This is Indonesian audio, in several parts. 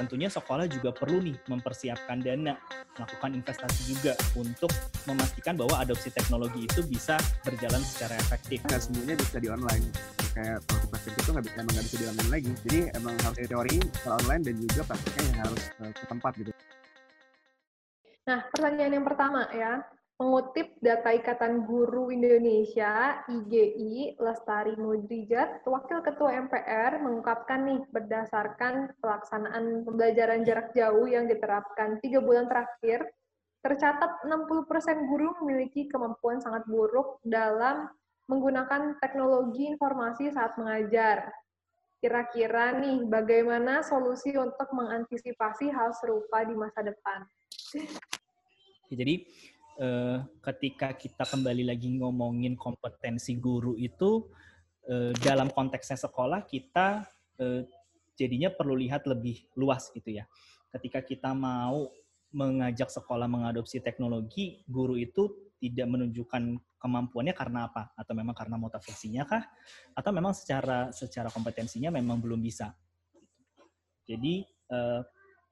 tentunya sekolah juga perlu nih mempersiapkan dana, melakukan investasi juga untuk memastikan bahwa adopsi teknologi itu bisa berjalan secara efektif. Nggak semuanya bisa di online. Kayak kalau praktik itu nggak bisa, emang nggak bisa di online lagi. Jadi emang harus teori secara online dan juga praktiknya yang harus uh, ke tempat gitu. Nah, pertanyaan yang pertama ya. Mengutip data Ikatan Guru Indonesia, IGI, Lestari Mudrijat, Wakil Ketua MPR mengungkapkan nih, berdasarkan pelaksanaan pembelajaran jarak jauh yang diterapkan tiga bulan terakhir, tercatat 60% guru memiliki kemampuan sangat buruk dalam menggunakan teknologi informasi saat mengajar. Kira-kira nih, bagaimana solusi untuk mengantisipasi hal serupa di masa depan? Jadi, eh, ketika kita kembali lagi ngomongin kompetensi guru itu eh, dalam konteksnya sekolah kita eh, jadinya perlu lihat lebih luas gitu ya. Ketika kita mau mengajak sekolah mengadopsi teknologi, guru itu tidak menunjukkan kemampuannya karena apa? Atau memang karena motivasinya kah? Atau memang secara secara kompetensinya memang belum bisa? Jadi eh,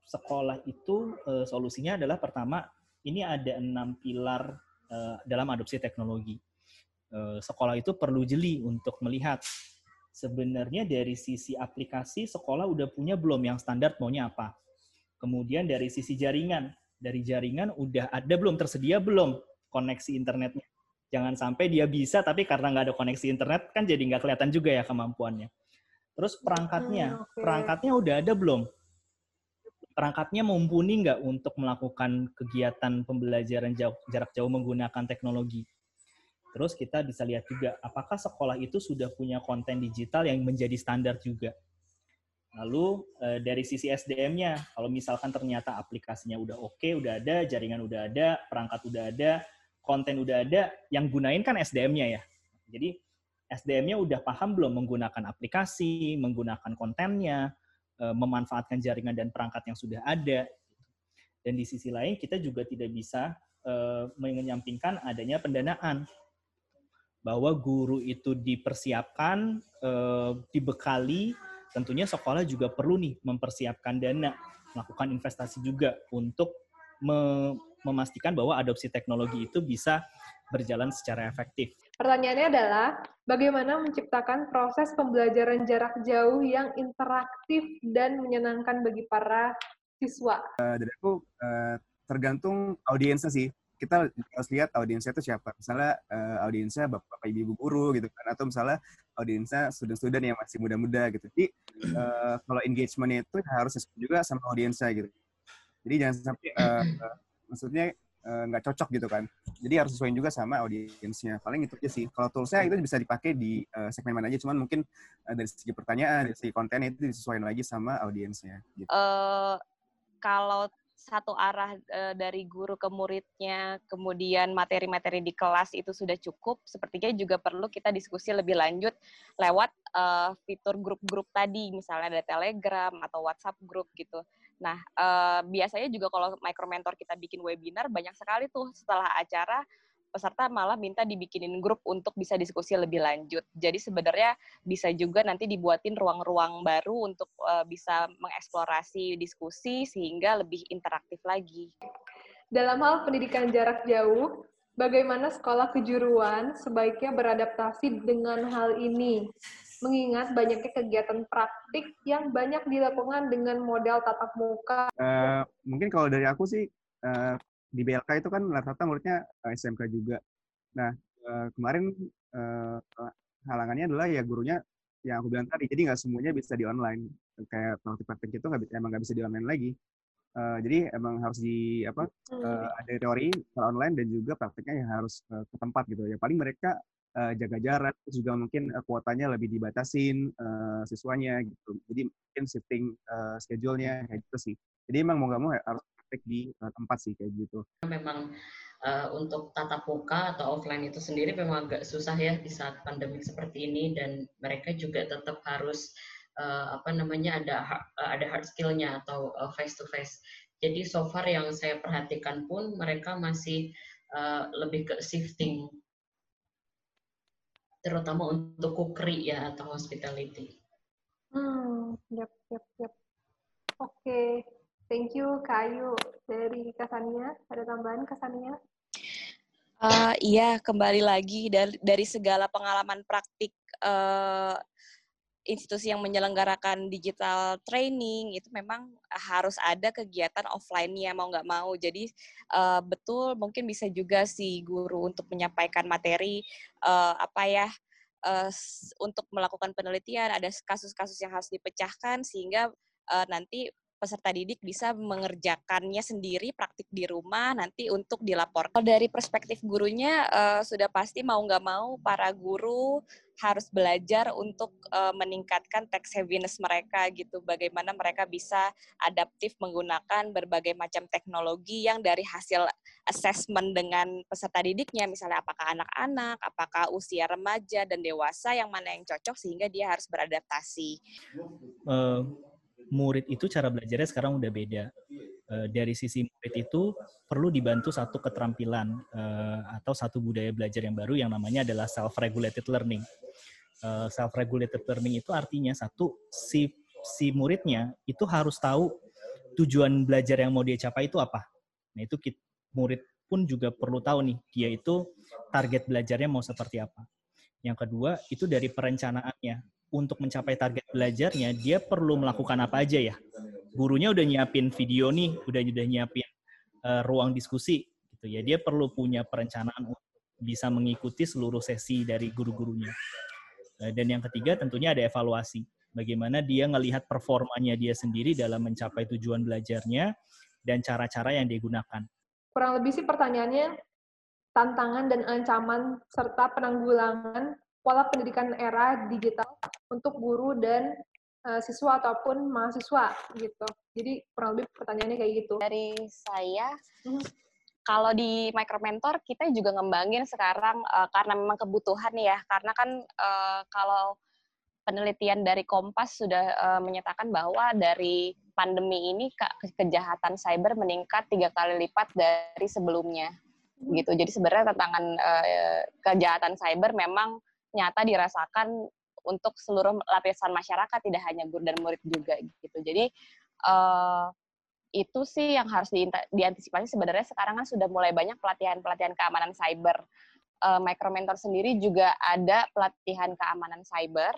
sekolah itu eh, solusinya adalah pertama ini ada enam pilar uh, dalam adopsi teknologi. Uh, sekolah itu perlu jeli untuk melihat sebenarnya dari sisi aplikasi sekolah udah punya belum yang standar maunya apa. Kemudian dari sisi jaringan, dari jaringan udah ada belum tersedia belum koneksi internetnya. Jangan sampai dia bisa tapi karena nggak ada koneksi internet kan jadi nggak kelihatan juga ya kemampuannya. Terus perangkatnya, hmm, okay. perangkatnya udah ada belum? Perangkatnya mumpuni nggak untuk melakukan kegiatan pembelajaran jauh, jarak jauh menggunakan teknologi. Terus kita bisa lihat juga apakah sekolah itu sudah punya konten digital yang menjadi standar juga. Lalu eh, dari sisi SDM-nya, kalau misalkan ternyata aplikasinya udah oke, okay, udah ada, jaringan udah ada, perangkat udah ada, konten udah ada, yang gunain kan SDM-nya ya. Jadi SDM-nya udah paham belum menggunakan aplikasi, menggunakan kontennya, memanfaatkan jaringan dan perangkat yang sudah ada. Dan di sisi lain kita juga tidak bisa uh, menyampingkan adanya pendanaan bahwa guru itu dipersiapkan, uh, dibekali, tentunya sekolah juga perlu nih mempersiapkan dana, melakukan investasi juga untuk memastikan bahwa adopsi teknologi itu bisa berjalan secara efektif. Pertanyaannya adalah, bagaimana menciptakan proses pembelajaran jarak jauh yang interaktif dan menyenangkan bagi para siswa? Uh, dari aku, uh, tergantung audiensnya sih. Kita harus lihat audiensnya itu siapa. Misalnya uh, audiensnya bapak, bapak ibu guru gitu kan, atau misalnya audiensnya student-student yang masih muda-muda gitu. Jadi uh, kalau engagement itu harus sesuai juga sama audiensnya gitu. Jadi jangan sampai, uh, maksudnya nggak uh, cocok gitu kan. Jadi harus sesuai juga sama audiensnya. Paling itu aja sih. Kalau toolsnya itu bisa dipakai di uh, segmen mana aja. Cuman mungkin uh, dari segi pertanyaan, dari segi konten itu disesuaikan lagi sama audiensnya. Gitu. Uh, kalau satu arah uh, dari guru ke muridnya, kemudian materi-materi di kelas itu sudah cukup, sepertinya juga perlu kita diskusi lebih lanjut lewat uh, fitur grup-grup tadi, misalnya ada Telegram atau WhatsApp grup gitu. Nah, uh, biasanya juga kalau micro mentor kita bikin webinar, banyak sekali tuh setelah acara peserta malah minta dibikinin grup untuk bisa diskusi lebih lanjut. Jadi sebenarnya bisa juga nanti dibuatin ruang-ruang baru untuk uh, bisa mengeksplorasi diskusi sehingga lebih interaktif lagi. Dalam hal pendidikan jarak jauh, bagaimana sekolah kejuruan sebaiknya beradaptasi dengan hal ini? Mengingat banyaknya kegiatan praktik yang banyak dilakukan dengan model tatap muka. Uh, mungkin kalau dari aku sih, uh, di BLK itu kan rata-rata muridnya eh, SMK juga. Nah, uh, kemarin uh, halangannya adalah ya gurunya yang aku bilang tadi, jadi nggak semuanya bisa di online. Kayak praktik-praktik itu nggak emang nggak bisa di online lagi. Uh, jadi emang harus di apa uh, ada teori secara online dan juga praktiknya yang harus uh, ke tempat gitu ya. Paling mereka uh, jaga jarak, juga mungkin uh, kuotanya lebih dibatasin uh, siswanya gitu. Jadi mungkin shifting uh, schedule-nya kayak gitu sih. Jadi emang mau nggak mau harus praktek di uh, tempat sih kayak gitu. Memang uh, untuk tatap muka atau offline itu sendiri memang agak susah ya di saat pandemi seperti ini dan mereka juga tetap harus uh, apa namanya ada uh, ada hard skill-nya atau uh, face to face. Jadi so far yang saya perhatikan pun mereka masih uh, lebih ke shifting terutama untuk kukri ya atau hospitality. Hmm, yep, yep, yep. Oke, thank you Kak Ayu. Dari Kasania, ada tambahan Kasania? Uh, iya, kembali lagi dari, dari segala pengalaman praktik uh, institusi yang menyelenggarakan digital training itu memang harus ada kegiatan offline-nya mau nggak mau. Jadi uh, betul mungkin bisa juga si guru untuk menyampaikan materi uh, apa ya uh, untuk melakukan penelitian ada kasus-kasus yang harus dipecahkan sehingga uh, nanti peserta didik bisa mengerjakannya sendiri praktik di rumah nanti untuk dilaporkan. Dari perspektif gurunya uh, sudah pasti mau nggak mau para guru harus belajar untuk uh, meningkatkan tech savviness mereka gitu. Bagaimana mereka bisa adaptif menggunakan berbagai macam teknologi yang dari hasil assessment dengan peserta didiknya, misalnya apakah anak-anak, apakah usia remaja dan dewasa yang mana yang cocok sehingga dia harus beradaptasi. Uh, murid itu cara belajarnya sekarang udah beda. Uh, dari sisi murid itu perlu dibantu satu keterampilan uh, atau satu budaya belajar yang baru yang namanya adalah self-regulated learning uh, self regulated learning itu artinya satu si si muridnya itu harus tahu tujuan belajar yang mau dia capai itu apa. Nah, itu murid pun juga perlu tahu nih dia itu target belajarnya mau seperti apa. Yang kedua, itu dari perencanaannya. Untuk mencapai target belajarnya, dia perlu melakukan apa aja ya. Gurunya udah nyiapin video nih, udah udah nyiapin uh, ruang diskusi gitu ya. Dia perlu punya perencanaan untuk bisa mengikuti seluruh sesi dari guru-gurunya. Eh, dan yang ketiga tentunya ada evaluasi. Bagaimana dia melihat performanya dia sendiri dalam mencapai tujuan belajarnya dan cara-cara yang dia gunakan. Kurang lebih sih pertanyaannya tantangan dan ancaman serta penanggulangan pola pendidikan era digital untuk guru dan uh, siswa ataupun mahasiswa gitu. Jadi kurang lebih pertanyaannya kayak gitu. Dari saya, hmm kalau di micro mentor kita juga ngembangin sekarang uh, karena memang kebutuhan ya karena kan uh, kalau penelitian dari Kompas sudah uh, menyatakan bahwa dari pandemi ini ke kejahatan cyber meningkat tiga kali lipat dari sebelumnya gitu jadi sebenarnya tantangan uh, kejahatan cyber memang nyata dirasakan untuk seluruh lapisan masyarakat tidak hanya guru dan murid juga gitu. Jadi uh, itu sih yang harus di, diantisipasi. Sebenarnya sekarang kan sudah mulai banyak pelatihan-pelatihan keamanan cyber. Uh, Micro Mentor sendiri juga ada pelatihan keamanan cyber.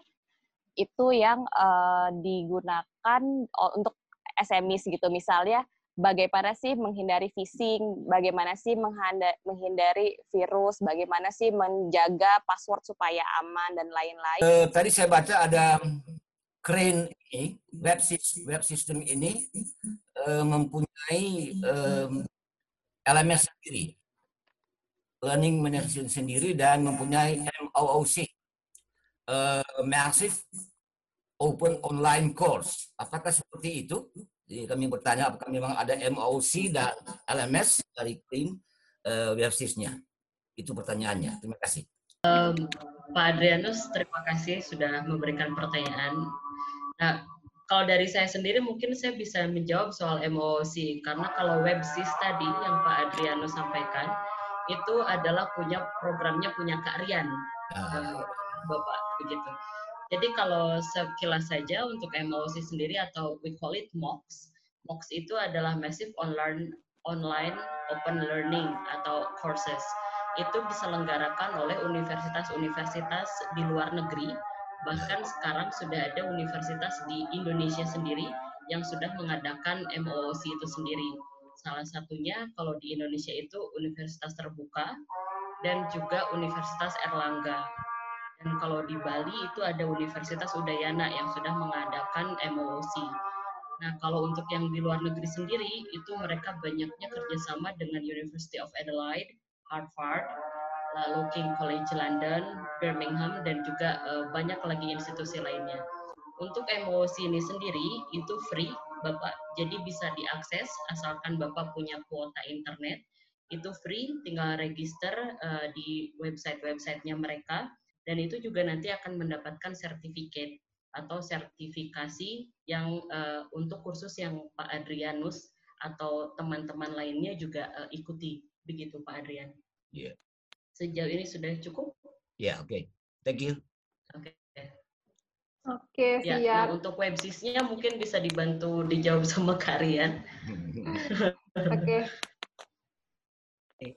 Itu yang uh, digunakan untuk SMIs gitu. Misalnya bagaimana sih menghindari phishing, bagaimana sih menghindari virus, bagaimana sih menjaga password supaya aman dan lain-lain. Uh, tadi saya baca ada Crane ini, web system, web system ini uh, mempunyai um, LMS sendiri, learning management sendiri dan mempunyai MOOC, uh, Massive Open Online Course. Apakah seperti itu? Jadi kami bertanya apakah memang ada MOOC dan LMS dari Crane uh, web systemnya? Itu pertanyaannya. Terima kasih. Um, Pak Adrianus, terima kasih sudah memberikan pertanyaan Nah, kalau dari saya sendiri mungkin saya bisa menjawab soal emosi karena kalau websis tadi yang Pak Adriano sampaikan itu adalah punya programnya punya Kak Rian, uh. Bapak begitu. Jadi kalau sekilas saja untuk emosi sendiri atau we call it MOOCs, MOOCs itu adalah Massive Online Online Open Learning atau courses. Itu diselenggarakan oleh universitas-universitas di luar negeri Bahkan sekarang sudah ada universitas di Indonesia sendiri yang sudah mengadakan MOOC itu sendiri. Salah satunya kalau di Indonesia itu Universitas Terbuka dan juga Universitas Erlangga. Dan kalau di Bali itu ada Universitas Udayana yang sudah mengadakan MOOC. Nah, kalau untuk yang di luar negeri sendiri, itu mereka banyaknya kerjasama dengan University of Adelaide, Harvard, lalu King College London, Birmingham, dan juga uh, banyak lagi institusi lainnya. Untuk MOC ini sendiri itu free, Bapak, jadi bisa diakses asalkan Bapak punya kuota internet. Itu free, tinggal register uh, di website-websitenya mereka, dan itu juga nanti akan mendapatkan sertifikat atau sertifikasi yang uh, untuk kursus yang Pak Adrianus atau teman-teman lainnya juga uh, ikuti. Begitu Pak Adrian. Iya. Yeah sejauh ini sudah cukup? Ya, yeah, oke. Okay. Thank you. Oke. Okay. Oke, Ya, siap. nah untuk websisnya mungkin bisa dibantu dijawab sama Karian. Oke. Eh,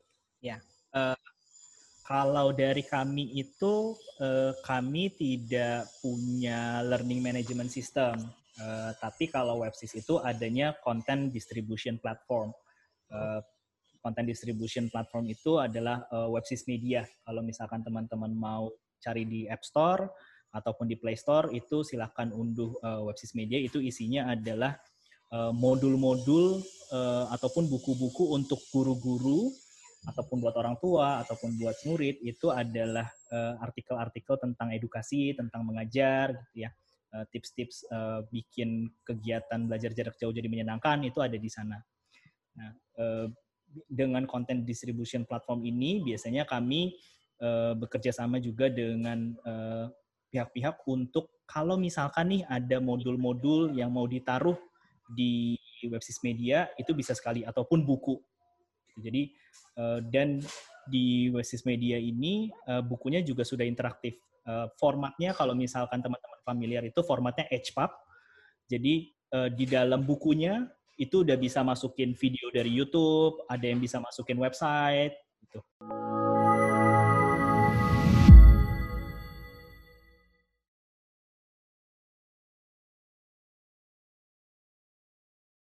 kalau dari kami itu eh, kami tidak punya learning management system, Eh, tapi kalau websis itu adanya content distribution platform. Eh, content distribution platform itu adalah eh, websis media. Kalau misalkan teman-teman mau cari di App Store ataupun di Play Store itu silahkan unduh eh, websis media. Itu isinya adalah modul-modul eh, ataupun buku-buku untuk guru-guru ataupun buat orang tua ataupun buat murid itu adalah eh, artikel-artikel tentang edukasi, tentang mengajar gitu ya. Eh, Tips-tips eh, bikin kegiatan belajar jarak jauh jadi menyenangkan itu ada di sana. Nah, dengan content distribution platform ini biasanya kami bekerja sama juga dengan pihak-pihak untuk kalau misalkan nih ada modul-modul yang mau ditaruh di websis media itu bisa sekali ataupun buku. Jadi eh, dan di websis media ini eh, bukunya juga sudah interaktif. Eh, Formatnya kalau misalkan teman-teman familiar itu formatnya HPUB. Jadi eh, di dalam bukunya itu udah bisa masukin video dari YouTube, ada yang bisa masukin website gitu.